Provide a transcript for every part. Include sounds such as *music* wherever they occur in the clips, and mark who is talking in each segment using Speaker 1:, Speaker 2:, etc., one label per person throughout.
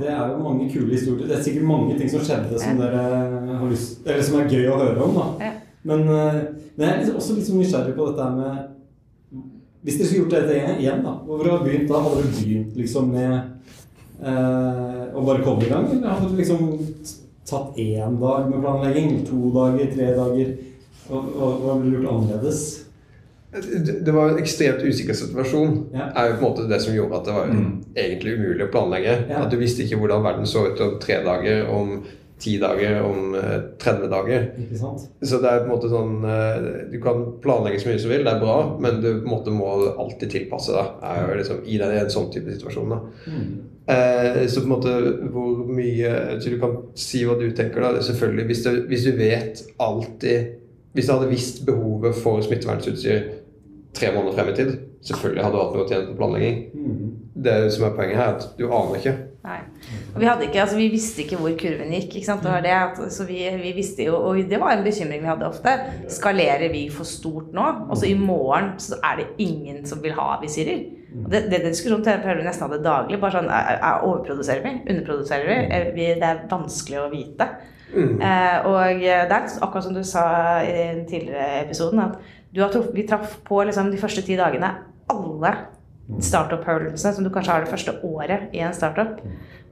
Speaker 1: det er jo mange kule historier. Det er sikkert mange ting som skjedde som dere har lyst Eller som er gøy å høre om, da.
Speaker 2: Ja.
Speaker 1: Men, eh, men jeg er liksom også litt sånn nysgjerrig på dette med Hvis dere skulle gjort dette igjen, da, hvor dere har begynt da? Hadde dere begynt liksom med eh, å bare komme i gang? Eller hadde dere liksom tatt én dag med planlegging? To dager? Tre dager? Og, og, hva ville du gjort annerledes?
Speaker 3: Det var en ekstremt usikker situasjon.
Speaker 1: Ja.
Speaker 3: er jo på en måte det som gjorde at det var
Speaker 1: Mm.
Speaker 3: egentlig umulig å planlegge.
Speaker 1: Ja.
Speaker 3: At du visste ikke hvordan verden så ut om tre dager, om ti dager, om eh, 30 dager.
Speaker 1: Ikke sant?
Speaker 3: Så det er på en måte sånn eh, Du kan planlegge så mye som vil, det er bra, men du på en måte må alltid tilpasse deg. Er jo liksom i den, en sånn type situasjon. da.
Speaker 1: Mm.
Speaker 3: Eh, så på en måte hvor mye du kan si hva du tenker, da. Selvfølgelig, hvis du, hvis du vet alltid Hvis du hadde visst behovet for smittevernsutstyr tre måneder frem i tid, selvfølgelig hadde du hatt noe å tjene på planlegging.
Speaker 1: Mm.
Speaker 3: Det som er poenget her, er at du aner ikke.
Speaker 2: Nei. Og vi, hadde ikke, altså vi visste ikke hvor kurven gikk. ikke sant? Det var det at, så vi, vi visste jo, og det var en bekymring vi hadde ofte. Skalerer vi for stort nå? Og så i morgen så er det ingen som vil ha visirer. Og Det, det, det diskusjonen prøver vi nesten ha det daglig. bare sånn, er, er, Overproduserer vi? Underproduserer vi? Er vi? Det er vanskelig å vite. Eh, og det er akkurat som du sa i den tidligere episoden, at truff, vi traff på liksom, de første ti dagene alle startup-hølelsene som du kanskje har det første året i en startup.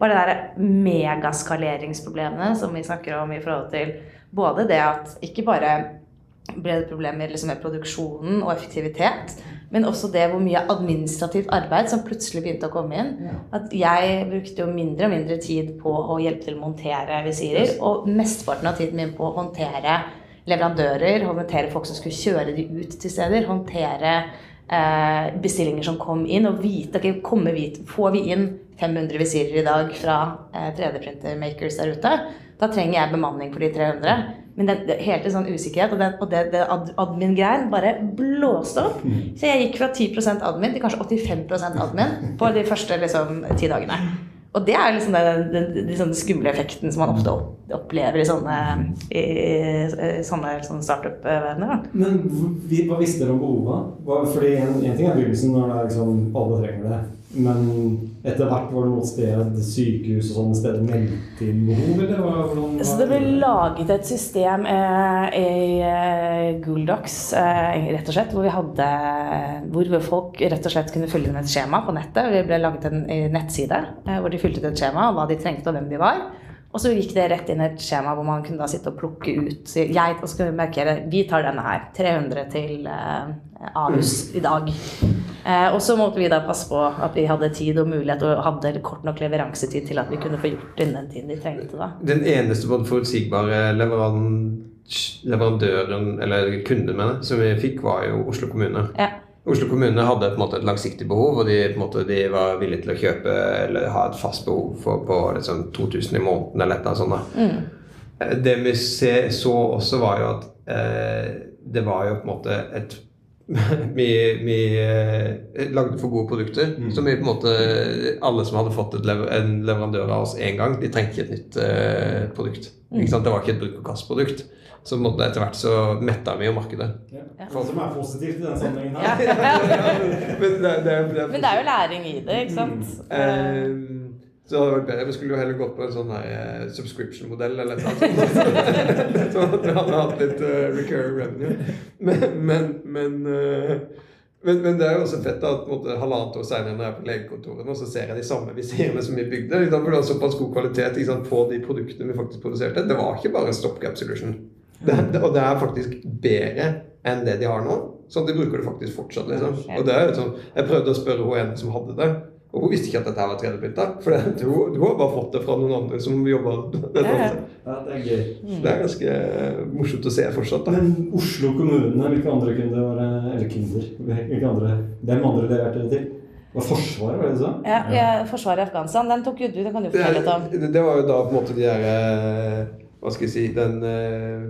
Speaker 2: Bare det der megaskaleringsproblemene som vi snakker om i forhold til både det at ikke bare ble det problemer liksom med produksjonen og effektivitet, men også det hvor mye administrativt arbeid som plutselig begynte å komme inn. At jeg brukte jo mindre og mindre tid på å hjelpe til å montere visirer, og mesteparten av tiden min på å håndtere leverandører, håndtere folk som skulle kjøre de ut til steder, håndtere eh, bestillinger som kom inn, og vite ok, kommer vi, Får vi inn 500 visirer i dag fra eh, 3D-printer-makers der ute, da trenger jeg bemanning for de 300. Men det, det helt en sånn usikkerhet, og det, og det, det ad, admin-greien bare blåste opp. Så jeg gikk fra 10% admin til kanskje 85% admin på de første liksom, ti dagene. Og det er liksom den, den, den, den skumle effekten som man ofte opp- opplever i sånne, i, i, sånne, sånne startup-verdener.
Speaker 1: Men hva visste dere om behovet? Fordi en, en ting er begynnelsen, når det er liksom, alle trenger det. Men etter hvert var det noe sted, sykehus og sånne steder meldte inn behov, eller hvordan
Speaker 2: Så det ble laget et system eh, i eh, Google Docs, eh, rett og slett, hvor vi hadde hvor folk rett og slett kunne fylle inn et skjema på nettet. Vi ble laget en eh, nettside eh, hvor de fylte ut et skjema, hva de trengte og hvem de var. Og så gikk det rett inn i et skjema hvor man kunne da sitte og plukke ut si, jeg, så kunne vi markere vi tar denne her. 300 til eh, Ahus i dag. Eh, og så måtte vi da passe på at vi hadde tid og mulighet og hadde kort nok leveransetid til at vi kunne få gjort innen den tiden de trengte. da.
Speaker 3: Den eneste både forutsigbare leverandøren, eller kunden med det, som vi fikk, var jo Oslo kommune.
Speaker 2: Ja.
Speaker 3: Oslo kommune hadde på en måte et langsiktig behov, og de, på en måte, de var villige til å kjøpe eller ha et fast behov for, på liksom 2000 i måneden eller et eller annet sånt. da. Eh, Det vi så også, var jo at eh, det var jo på en måte et *laughs* vi, vi eh, lagde for gode produkter. Som vi på en måte Alle som hadde fått et lever, en leverandør av oss én gang, de trengte ikke et nytt eh, produkt. Ikke sant? Det var ikke et bruk og kast-produkt. Så på en måte etter hvert så metta vi jo markedet.
Speaker 1: Ja.
Speaker 2: Ja.
Speaker 1: Som er positivt i den sammenhengen
Speaker 2: Ja. *laughs*
Speaker 1: her.
Speaker 3: Men det, det, det,
Speaker 2: Men det er jo læring i det, ikke sant?
Speaker 3: Eh, så det hadde vært bedre. Vi skulle jo heller gått på en sånn her eh, subscription-modell eller noe sånt. *laughs* sånn at vi hadde hatt litt uh, recurring revenue. Men, men, men, eh, men, men det er jo også fett at måte, halvannet år senere når jeg er på legekontoret, og så ser jeg de samme visirene som vi bygde. Liksom, For det var såpass god kvalitet sant, på de produktene vi faktisk produserte. Det var ikke bare en stopgap solution. Det, det, og det er faktisk bedre enn det de har nå. Sånn at de bruker det faktisk fortsatt. liksom. Og det er jo sånn, Jeg prøvde å spørre hun ene som hadde det, og hun visste ikke at dette var 3D-printa. For du, hun, hun har bare fått det fra noen andre som jobber *laughs*
Speaker 2: Ja, ja.
Speaker 1: Det er gøy.
Speaker 3: Det er ganske morsomt å se fortsatt. da.
Speaker 1: Men Oslo kommune, hvilke andre kunne det være, Eller kunder? Hvilke andre, hvem andre leverte det til? Det var Forsvaret, var det det du sa?
Speaker 2: Ja, ja, Forsvaret i Afghanistan, den tok jo du, den kan du fortelle litt om.
Speaker 3: det, det var jo da på en måte de der eh, Hva skal jeg si Den eh, eh,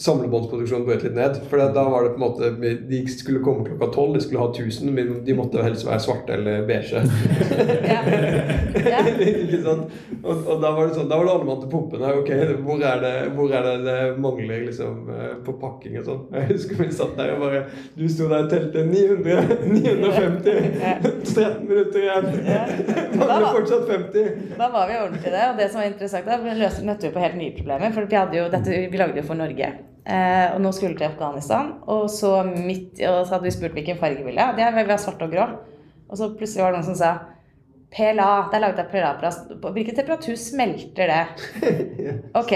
Speaker 3: samlebåndsproduksjonen brøt litt ned. For da var det på en måte De skulle komme klokka tolv, de skulle ha 1000, men de måtte helst være svarte eller beige. *laughs*
Speaker 2: Ja. Ja. *laughs*
Speaker 3: sant? Og, og da var det sånn, da var det alle mann til pumpene. Ok, hvor er det hvor er det, det mangler liksom eh, på pakking og sånn? *laughs* Jeg husker vi satt der og bare Du sto der og telte 900, 950, 13 minutter igjen. Mangler fortsatt 50.
Speaker 2: Da var vi ordentlig det. Og det som var interessant, da, løste, møtte vi på helt nye problemer. For vi, hadde jo, dette, vi lagde jo for Norge. Eh, og nå skulle vi til Afghanistan. Og så midt og så hadde vi spurt hvilken farge vi ville ha. Det er vi har svart og grå. Og så plutselig var det noen som sa PLA. Det er laget av PLA-plast. På Hvilken temperatur smelter det? *laughs* Ok,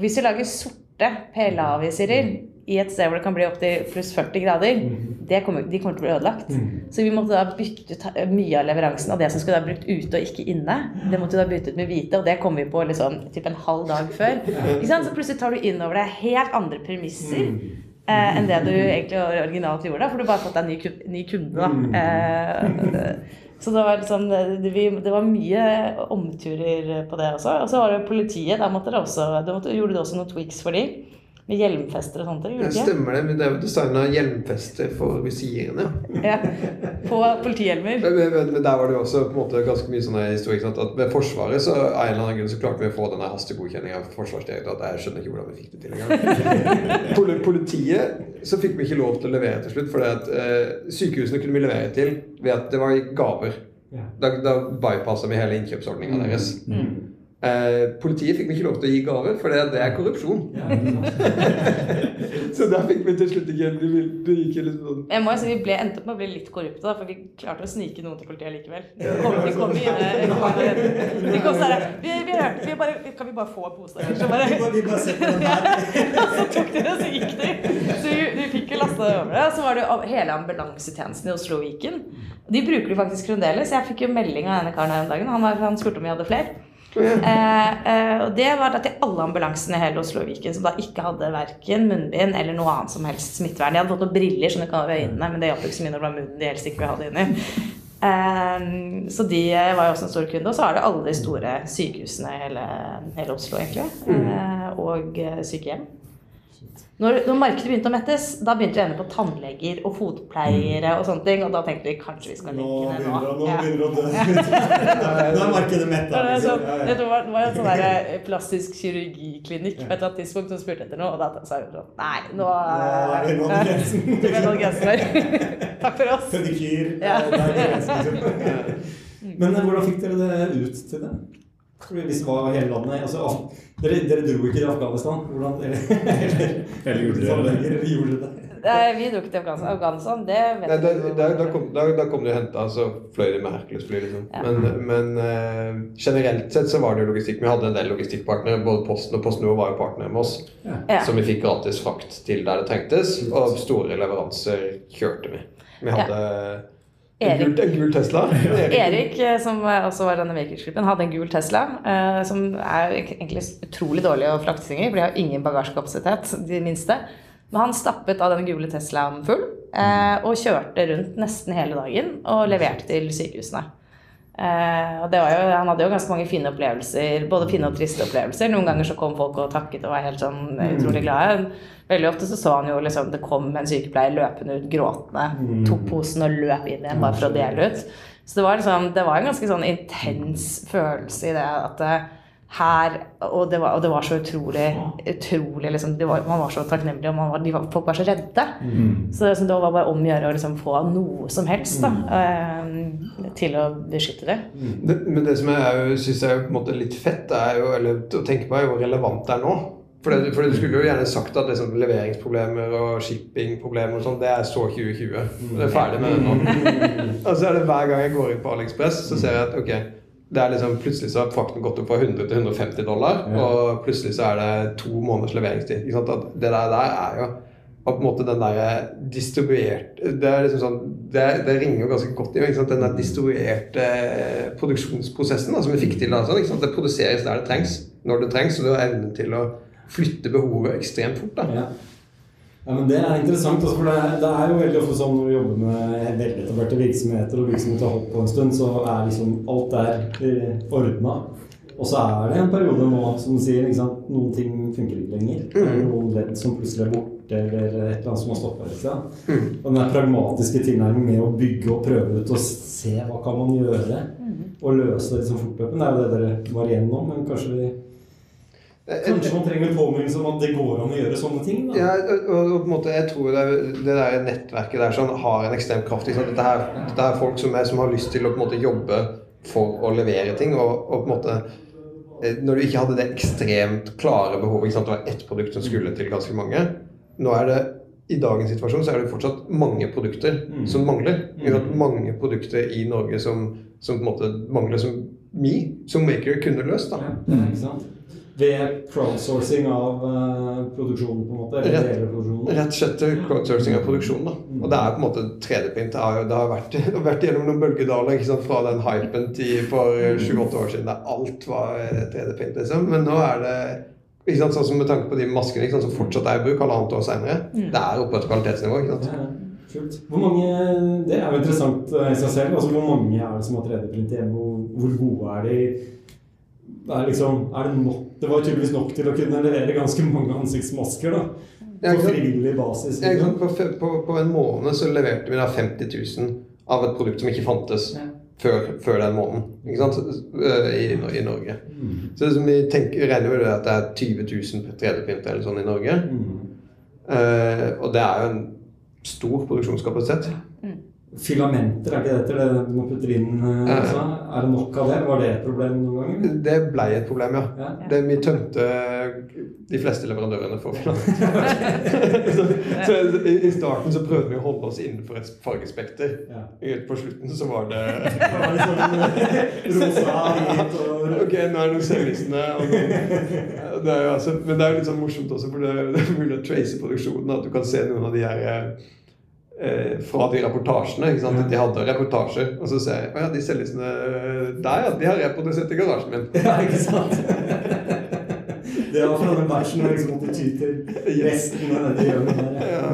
Speaker 2: hvis vi lager sorte PLA-visirer i et sted hvor det kan bli opptil pluss 40 grader, det kommer, de kommer til å bli ødelagt. Så vi måtte da bytte ut mye av leveransen av det som skulle da brukt ute og ikke inne. Det måtte vi da bytte ut med hvite, og det kom vi på liksom typ en halv dag før. Så plutselig tar du inn over deg helt andre premisser. Eh, enn det du egentlig originalt gjorde, for du har bare fått deg ny, ny kunde. Da. Eh, *laughs* så det var, liksom, det, det var mye omturer på det også. Og så var det politiet. Da måtte det også, da måtte, gjorde du også noen tweaks for dem. Med hjelmfester og sånt.
Speaker 3: Ja, stemmer det, men det er jo designa hjelmfester for visirene. *laughs*
Speaker 2: Ja. På politihjelmer.
Speaker 3: Men, men, men- der var det jo også på en måte ganske mye sånn historie. sant? At Ved Forsvaret så av en eller annen grunn så klarte vi å få denne hastegodkjenninga av Forsvarsdirektoratet. Jeg skjønner ikke hvordan vi fikk det til engang. *laughs* Poli politiet så fikk vi ikke lov til å levere til slutt, For eh, sykehusene kunne vi levere til ved at det var gaver.
Speaker 1: Ja.
Speaker 3: Da, da bypassa vi hele innkjøpsordninga deres.
Speaker 2: Mm.
Speaker 3: Eh, politiet fikk vi ikke lov til å gi gaver, for det, det er korrupsjon. *laughs* Så der fikk vi til slutt ikke Det, gikk liksom sånn
Speaker 2: Jeg må jo si Vi ble, endte opp med å bli litt korrupte, da, for vi klarte å snike noen til politiet likevel. De kom, de kom eh, De kom sånn her vi, vi hørte, vi bare, Kan vi bare få en pose? Så bare, *laughs* så tok de det, så gikk de. Så vi, vi fikk jo lasta det over det. Så var det jo hele ambulansetjenesten i Oslo Viken. De bruker de faktisk fremdeles. Jeg fikk jo melding av denne karen her om dagen. Han, var, han spurte om vi hadde flere. Eh, eh, og det var da til alle ambulansene i hele Oslo Viken som da ikke hadde verken munnbind eller noe annet som helst smittevern. De hadde fått noen briller som de kan ha ved øynene, men det hjalp ikke så mye når det var munnen de helst ikke ville ha det inni. Eh, så de eh, var jo også en stor kunde. Og så er det alle de store sykehusene i hele, hele Oslo, egentlig. Eh, og eh, sykehjem. Når, når markedet begynte å mettes, da begynte vi å ende på tannleger og fotpleiere og sånne ting. Og da tenkte vi kanskje vi skal legge ned nå.
Speaker 1: nå begynner det å dø. Nå er markedet mettet.
Speaker 2: Ja, det, er sånn,
Speaker 1: Ja, ja.
Speaker 2: det var, det var en sånn der eh, plastisk kirurgiklinikk på et eller annet tidspunkt som spurte etter noe, og da sa hun sånn Nei, nå
Speaker 1: er vi nådd grensen.
Speaker 2: Her. Takk for oss.
Speaker 1: Pedikyr.
Speaker 2: Ja.
Speaker 1: det liksom. *laughs* Men eh, hvordan fikk dere det ut til det? Hvis det var hele landet altså, dere, dere dro ikke til Afghanistan? Hvordan, eller, eller, *laughs*
Speaker 4: Eller gjorde dere det?
Speaker 1: Eller gjorde dere det?
Speaker 2: Nei, Vi dro ikke til Afghanistan. Afghanistan, det vet
Speaker 3: Nei, da,
Speaker 2: jeg
Speaker 3: da, da, kom, da, da kom de og henta, så fløy de med Hercules-fly. Liksom.
Speaker 2: Ja.
Speaker 3: Men, men uh, generelt sett så var det jo logistikk. Vi hadde en del logistikkpartnere. Både Posten og PostNord var jo partnere med oss.
Speaker 2: Ja.
Speaker 3: Så vi fikk gratis frakt til der det trengtes. Og store leveranser kjørte vi. Vi hadde en,
Speaker 2: Erik.
Speaker 3: en gul Tesla.
Speaker 2: Erik, eh, som også var denne Makersgruppen, hadde en gul Tesla. eh, som er egentlig utrolig dårlig å frakte ting i, for de har ingen bagasjekapasitet, de minste. Men han stappet av den gule Teslaen full eh, og kjørte rundt nesten hele dagen og leverte til sykehusene. Eh, og det var jo, han hadde jo ganske mange fine opplevelser, både fine og triste opplevelser. Noen ganger så kom folk og takket og var helt sånn eh, utrolig glade. Veldig ofte så så han jo liksom det kom en sykepleier løpende ut gråtende, tok posen og løp inn igjen bare for å dele ut. Så det var liksom, det var en ganske sånn intens følelse i det at eh, her Og det var, og det var så utrolig utrolig liksom, det var, Man var så takknemlig, og man var, var, folk var så redde. Så det, det var bare om å gjøre å liksom få noe som helst da, mm. til å beskytte det.
Speaker 3: Det, men det som jeg syns er måte litt fett, er jo, eller å tenke på, er jo hvor relevant det er nå. For, det, for du skulle jo gjerne sagt at liksom, leveringsproblemer og shippingproblemer og sånn, det er så 2020. Det er ferdig med det nå. *laughs* Og så er det hver gang jeg går inn på AliExpress, så ser jeg at ok, det er liksom, plutselig så har frakten gått opp fra 100 til 150 dollar, og plutselig så er det to måneders leveringstid. Ikke sant? At det der, der er jo og på en måte den der distribuert Det er liksom sånn Det, det ringer jo ganske godt i den der distribuerte produksjonsprosessen da, som vi fikk til. da, sånn? Det produseres der det trengs, når det trengs, og du har evnen til å flytte behovet ekstremt fort. da.
Speaker 1: Ja. ja, men Det er interessant. Også, for det er, det er jo veldig ofte sånn når vi jobber med veletablerte virksomheter og virksomheter har holdt på en stund, så er liksom alt der ordna. Og så er det en periode nå, som du sier, ikke sant? noen ting funker ikke lenger. Det er Noen ledd som plutselig er borte, eller et eller annet som har stoppa.
Speaker 3: Mm.
Speaker 1: Og den der pragmatiske tilnærmingen med å bygge og prøve ut og se hva kan man gjøre, og løse det liksom fortløpende, det er jo det dere var igjennom. Men kanskje, vi, kanskje man trenger en påminnelse om at det går an å gjøre sånne ting? da?
Speaker 3: Ja, og, og, på en måte, jeg tror det, er- det der nettverket der sånn, har en ekstrem kraft. Liksom. Dette, her, dette er folk som, er, som har lyst til å på en måte jobbe for å levere ting. Og, og på en måte eh, Når du ikke hadde det ekstremt klare behovet ikke sant? Det var ett produkt som skulle til ganske mange. Nå er det i dagens situasjon så er det fortsatt mange produkter
Speaker 1: Mm.
Speaker 3: som mangler. Vi har hatt mange produkter i Norge som, som på en måte mangler som vi som maker kunne løst. da.
Speaker 1: Ja, ikke sant? Ved crowdsourcing av uh, produksjonen, på en måte? Eller
Speaker 3: Rett-? Rett og slett crowdsourcing av produksjonen. da. Og det er på en måte 3D-print. Det har det har vært, *laughs* det har vært gjennom noen bølgedaler ikke sant? fra den hypen til for 7-8 år siden der alt var eh, 3D-print. liksom. Men nå er det ikke sant? sånn som med tanke på de maskene ikke sant? som fortsatt er i bruk halvannet år senere. Det er oppe et kvalitetsnivå. ikke sant?
Speaker 1: Ja, kult. Hvor mange, det er jo interessant eh, i seg selv. Altså, hvor mange er det som har 3D-print hjemme? Hvor, hvor gode er de? Er, liksom, er det nok? Det var tydeligvis nok til å kunne levere ganske mange ansiktsmasker da, på frivillig basis.
Speaker 3: Ja,
Speaker 1: Liksom.
Speaker 3: På, på, på en måned så leverte vi da 50 000 av et produkt som ikke fantes
Speaker 1: Ja.
Speaker 3: Før, før den måneden ikke sant? Eh, I, I Norge.
Speaker 1: Mm.
Speaker 3: Så vi tenker, regner med at det er 20 000 3D-printere eller sånn i Norge.
Speaker 1: Mm.
Speaker 3: Eh, og det er jo en stor produksjonskapasitet.
Speaker 1: Filamenter, er ikke dette det du må putte inn? eh, også? Er det nok av det? Var det et problem noen ganger?
Speaker 3: Det ble et problem, ja.
Speaker 1: Ja.
Speaker 3: Det, vi tømte de fleste leverandørene for *laughs* filamenter. *laughs* så, så i, starten så prøvde vi å holde oss innenfor et fargespekter.
Speaker 1: Ja.
Speaker 3: På slutten så var det *laughs*
Speaker 1: Det liksom eh, rosa, hvit og
Speaker 3: Ok, nå er det noen det er jo altså, Men det er jo litt sånn morsomt også, for det det er mulig å trace produksjonen. At du kan se noen av de her eh, fra de reportasjene. ikke sant? De hadde reportasjer, og så ser jeg ja, de selvlysende der, ja. De har reprodusert i garasjen min.
Speaker 1: Ja, ikke sant? *laughs* Det var fra den bæsjen jeg liksom måtte ty til resten av det hjørnet der.
Speaker 3: Ja.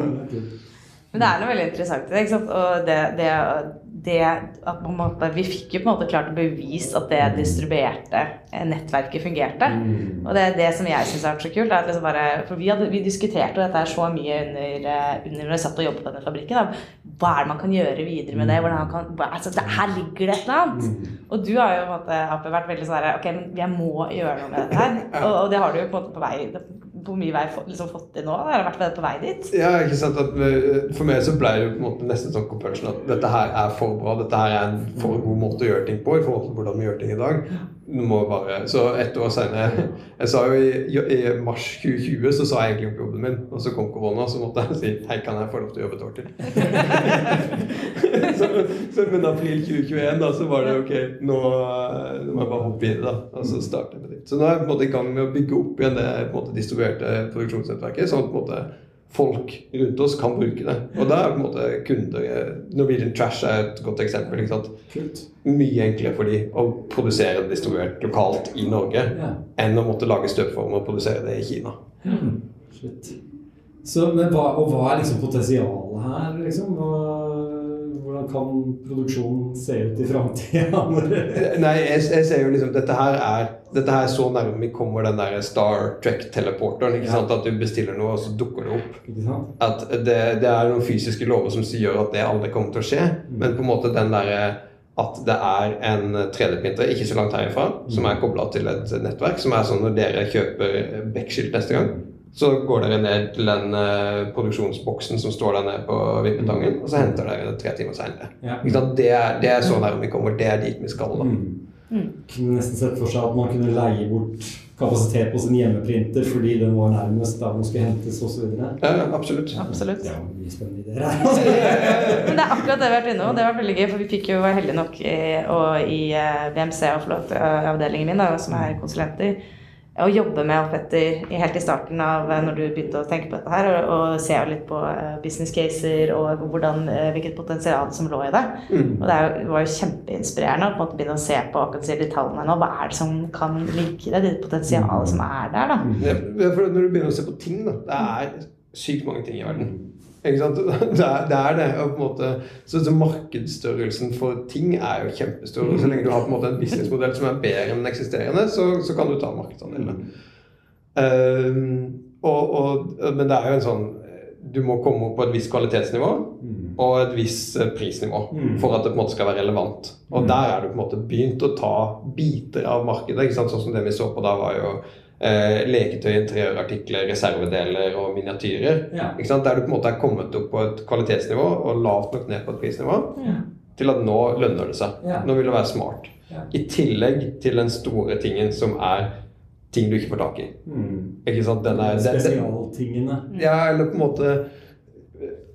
Speaker 2: Men det er noe veldig interessant i det. ikke sant? Og det, det, det at på en Vi fikk jo på en måte klart å bevise at det distribuerte eh, nettverket fungerte.
Speaker 1: Mm.
Speaker 2: Og det er det som jeg syns har vært så kult. at liksom bare, for vi, hadde, vi diskuterte dette her så mye under, eh, under når vi satt og jobbet på denne fabrikken. Da. Hva er det man kan gjøre videre med det? Man kan, altså, det her ligger det et eller annet.
Speaker 1: Mm.
Speaker 2: Og du har jo på en måte, vært veldig sånn her Ok, men jeg må gjøre noe med dette her. Og, og det har du jo på en måte på vei på mye vi har liksom fått til nå. har vært på vei dit.
Speaker 3: Ja, ikke sant? Eh, for meg så ble det jo på en måte nesten sånn compulsion at dette her er for bra. Dette her er en for god måte å gjøre ting på i forhold til hvordan vi gjør ting i dag. Du må bare, så ett år senere *laughs* Jeg sa jo i, i mars 2020 så sa jeg egentlig opp jobben min, og så kom korona, så måtte jeg si hei, kan jeg få lov til å jobbe et år til? *laughs* så, så, men april 2021 da, så var det ok, nå, nå må jeg bare hoppe i det, da. Og så starte med det. Så nå er jeg på en måte i gang med å bygge opp igjen det på en måte distribuerte produksjonsnettverket, sånn at på en måte folk rundt oss kan bruke det. Og da er på en måte kunder Norwegian Trash er et godt eksempel. ikke sant?
Speaker 1: Kult.
Speaker 3: Mye enklere for de å produsere det distribuert lokalt i Norge
Speaker 1: Ja.
Speaker 3: enn å måtte lage støpeformer og produsere det i Kina.
Speaker 1: Shit. Så, men hva, og hva er liksom potensialet her, liksom? Hva, kan produksjonen se ut i framtida? *laughs*
Speaker 3: Nei, jeg, jeg ser jo liksom Dette her er dette her er så nærme vi kommer den der Star Trek-teleporteren. ikke
Speaker 1: Ja.
Speaker 3: sant? At du bestiller noe, og så dukker det opp. At det, det er noen fysiske lover som gjør at det aldri kommer til å skje. Men på en måte den derre at det er en 3D-printer ikke så langt herifra, som er kobla til et nettverk. Som er sånn når dere kjøper Beck-skilt neste gang, så går dere ned til den uh, produksjonsboksen som står der nede på vippetangen, og så henter dere det tre timer seinere.
Speaker 1: Ja.
Speaker 3: Det, er- det er så nærme vi kommer. Det er dit vi skal. da.
Speaker 1: Mm. Kunne nesten sett for seg at man kunne leie bort kapasitet på sin hjemmeprinter fordi den var nærmest der den skulle hentes osv.
Speaker 3: Ja, absolutt.
Speaker 2: Absolutt.
Speaker 1: Det er mye spennende ideer her. *laughs*
Speaker 2: Men det er akkurat det vi har vært innom. Det var veldig gøy, for vi fikk jo være heldige nok i, og i eh, BMC og flott eh, avdelingen min, da, som er konsulenter, å jobbe med Alf Petter helt i starten av eh, når du begynte å tenke på dette her, og, og se litt på eh, business caser og hvordan, eh, hvilket potensial som lå i det.
Speaker 3: Mm.
Speaker 2: Og det jo, var jo kjempeinspirerende å på en måte begynne å se på akkurat de tallene nå. Hva er det som kan ligge i det, det potensialet som er der, da?
Speaker 3: Ja, for når du begynner å se på ting, da Det er sykt mange ting i verden. Ikke sant? *laughs* Det er det. Er det måte, så, så Markedsstørrelsen for ting er jo kjempestor. og Så lenge du har på en måte en businessmodell som er bedre enn den eksisterende, så, så kan du ta markedsandelene. Um, og, og, men det er jo en sånn Du må komme opp på et visst kvalitetsnivå og et visst eh, prisnivå for at det på en måte skal være relevant. Og der er du på en måte begynt å ta biter av markedet. ikke sant? Sånn som det vi så på da, var jo eh, leketøy, interiørartikler, reservedeler og miniatyrer.
Speaker 1: Ja.
Speaker 3: Ikke sant? Der du på en måte er kommet opp på et kvalitetsnivå og lavt nok ned på et prisnivå
Speaker 1: Ja.
Speaker 3: til at nå lønner det seg.
Speaker 1: Ja.
Speaker 3: Nå vil det være smart.
Speaker 1: Ja.
Speaker 3: I tillegg til den store tingen som er ting du ikke får tak i.
Speaker 1: Mm.
Speaker 3: Ikke sant? Den er, den, den,
Speaker 1: Spesialtingene.
Speaker 3: ja, eller på en måte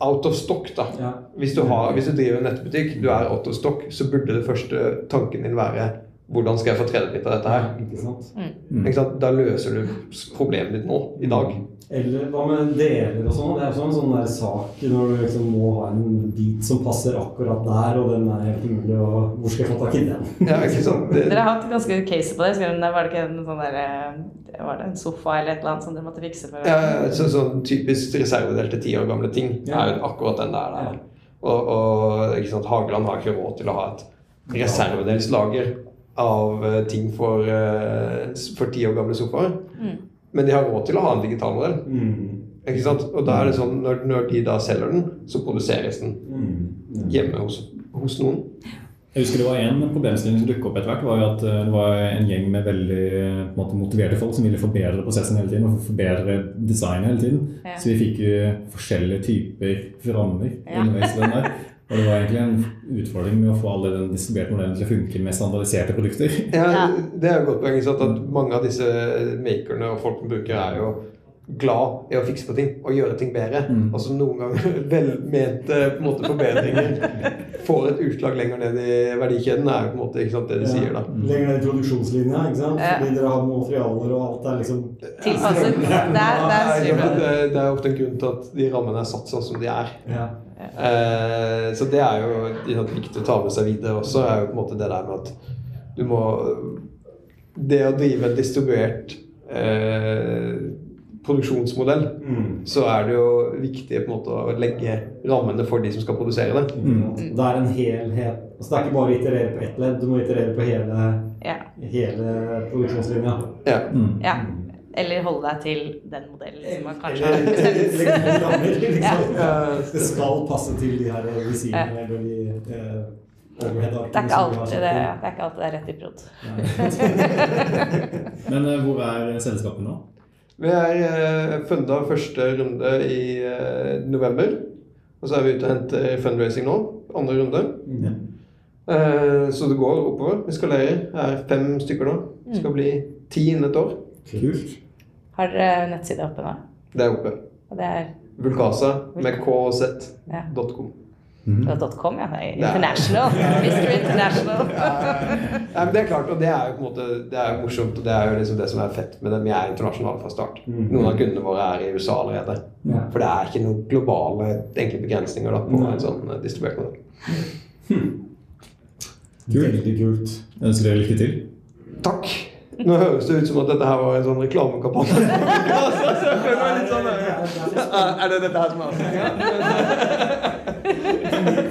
Speaker 3: out of stock, da.
Speaker 1: Ja.
Speaker 3: Hvis du, har, hvis du driver en nettbutikk, du er out of stock, så burde det første tanken din være hvordan skal jeg få tredje litt av dette her?
Speaker 1: Ikke sant?
Speaker 4: Mm.
Speaker 3: Ikke sant? Da løser du problemet ditt nå, i dag.
Speaker 1: Eller hva med deler og sånn? Det er også en sånn der sak når du liksom må ha en bit som passer akkurat der, og den er helt umulig og Hvor skal jeg få tak i den?
Speaker 3: Ja, ikke sant? *laughs* Det,
Speaker 2: Dere har hatt ganske case på det. Var det ikke en sånn der, eh, var det en sofa eller et eller annet som dere måtte fikse? For?
Speaker 3: ja, så, sånn typisk reservedel til ti år gamle ting
Speaker 1: Ja.
Speaker 3: er jo akkurat den der.
Speaker 1: Ja.
Speaker 3: Og, og ikke sant? Hageland har ikke råd til å ha et reservedelslager av eh, ting for, eh, for ti år gamle sofaer.
Speaker 2: Mm.
Speaker 3: Men de har råd til å ha en digital modell.
Speaker 1: Mm.
Speaker 3: Ikke sant? Og da er det sånn, når, når de da selger den, så produseres den
Speaker 1: Mm.
Speaker 3: hjemme hos, hos noen.
Speaker 4: Jeg husker det var en problemstilling som dukket opp etter hvert. var jo at eh, Det var en gjeng med veldig på en måte, motiverte folk som ville forbedre prosessen hele tiden. og forbedre designet hele tiden.
Speaker 2: Ja.
Speaker 4: Så vi fikk jo forskjellige typer rammer.
Speaker 2: Ja.
Speaker 4: underveis. *laughs* Og det var egentlig en utfordring med å få alle den distribuerte modellen til å funke med standardiserte produkter.
Speaker 3: Ja. Det er jo et godt poeng. Sant? At mange av disse makerne og folk som bruker, er jo glad i å fikse på ting og gjøre ting bedre.
Speaker 4: Mm.
Speaker 3: Altså Noen ganger *laughs* velmente på måte, forbedringer *laughs* får et utslag lenger ned i verdikjeden, er jo på en måte ikke sant, det de
Speaker 1: Ja.
Speaker 3: sier da.
Speaker 1: Lenger ned i produksjonslinja, ikke sant?
Speaker 2: Ja.
Speaker 1: Fordi dere har materialer og alt er liksom
Speaker 2: Tilpasset. Det er, det er
Speaker 3: Nei, det, det er ofte en grunn til at de rammene er satt sånn som de er.
Speaker 1: Ja.
Speaker 3: Eh, så det er jo sant, viktig å ta med seg videre også, er jo på en måte det der med at du må Det å drive et distribuert eh, produksjonsmodell,
Speaker 1: Mm.
Speaker 3: så er det jo viktig på en måte å legge rammene for de som skal produsere det.
Speaker 1: Mm. Det er en helhet. Altså, det er ikke bare å iterere på ett ledd, du må iterere på hele,
Speaker 2: Ja.
Speaker 1: hele produksjonslinja.
Speaker 3: Ja.
Speaker 4: Mm.
Speaker 2: ja. Eller holde deg til den modellen som man kanskje har bestemt. *laughs*
Speaker 1: liksom.
Speaker 3: Ja.
Speaker 1: Det skal passe til de her visirene eller de eh,
Speaker 2: Det er ikke
Speaker 1: som vi har
Speaker 2: alltid det, det, er ikke alltid det er rett i prod. *laughs* *laughs*
Speaker 4: Men eh, hvor er selskapet nå?
Speaker 3: Vi er eh, funda første runde i eh, november. Og så er vi ute og henter fundraising nå. Andre runde.
Speaker 1: Mm.
Speaker 3: Eh, så det går oppover. Vi skalerer. Det er fem stykker nå. Det skal bli ti innen et år.
Speaker 4: Kult.
Speaker 2: Har dere nettside oppe nå?
Speaker 3: Det er oppe.
Speaker 2: Og det er
Speaker 3: Vulkasa med kz.com.
Speaker 2: Ja.
Speaker 4: Mhm.
Speaker 2: er .com, ja. Er international. Mr. International.
Speaker 3: ja, men det er klart, og det er jo på en måte Det er jo morsomt, og det er jo liksom det som er fett med det. Vi er internasjonale fra start.
Speaker 1: Mm.
Speaker 3: Noen av kundene våre er i USA allerede. For det er ikke noen globale egentlig begrensninger da, på en sånn eh, distribuert modell.
Speaker 1: Veldig kult.
Speaker 4: Jeg ønsker dere lykke til.
Speaker 3: Takk! Nå høres det ut som at dette her var en sånn reklamekampanje. Altså, så sånn, eh, Er det dette her som er avslutninga?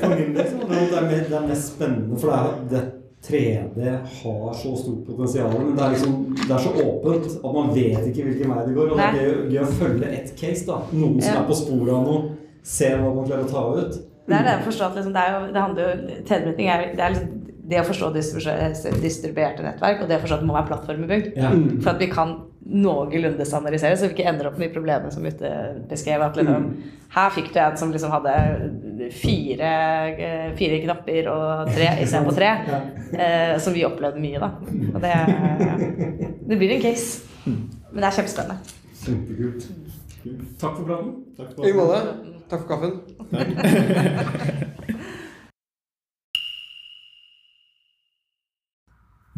Speaker 1: For min del så er det, er mest spennende, for det er det 3D har så stort potensial. Men det er, liksom, det er så åpent at man vet ikke hvilken vei det går. Og det er gøy, gøy å følge ett case. da. Noen som
Speaker 2: Ja.
Speaker 1: er på sporet av noe, ser hva man klarer å ta ut.
Speaker 2: Det er det jeg forstår at liksom, det, er jo, det handler jo er, det er liksom det å forstå distribuerte nettverk, og det å forstå at det må være plattformbygd.
Speaker 1: Ja.
Speaker 2: For at vi kan noenlunde standardisere, så vi ikke ender opp med de problemene som Ute beskrev. At liksom, her fikk du en som liksom hadde fire, eh, fire knapper og tre istedenfor tre. Eh, som vi opplevde mye, da. Og det, det blir en case. Men det er kjempespennende.
Speaker 1: Kjempekult. Takk for praten.
Speaker 4: Takk
Speaker 3: I måte. Takk for kaffen. *laughs*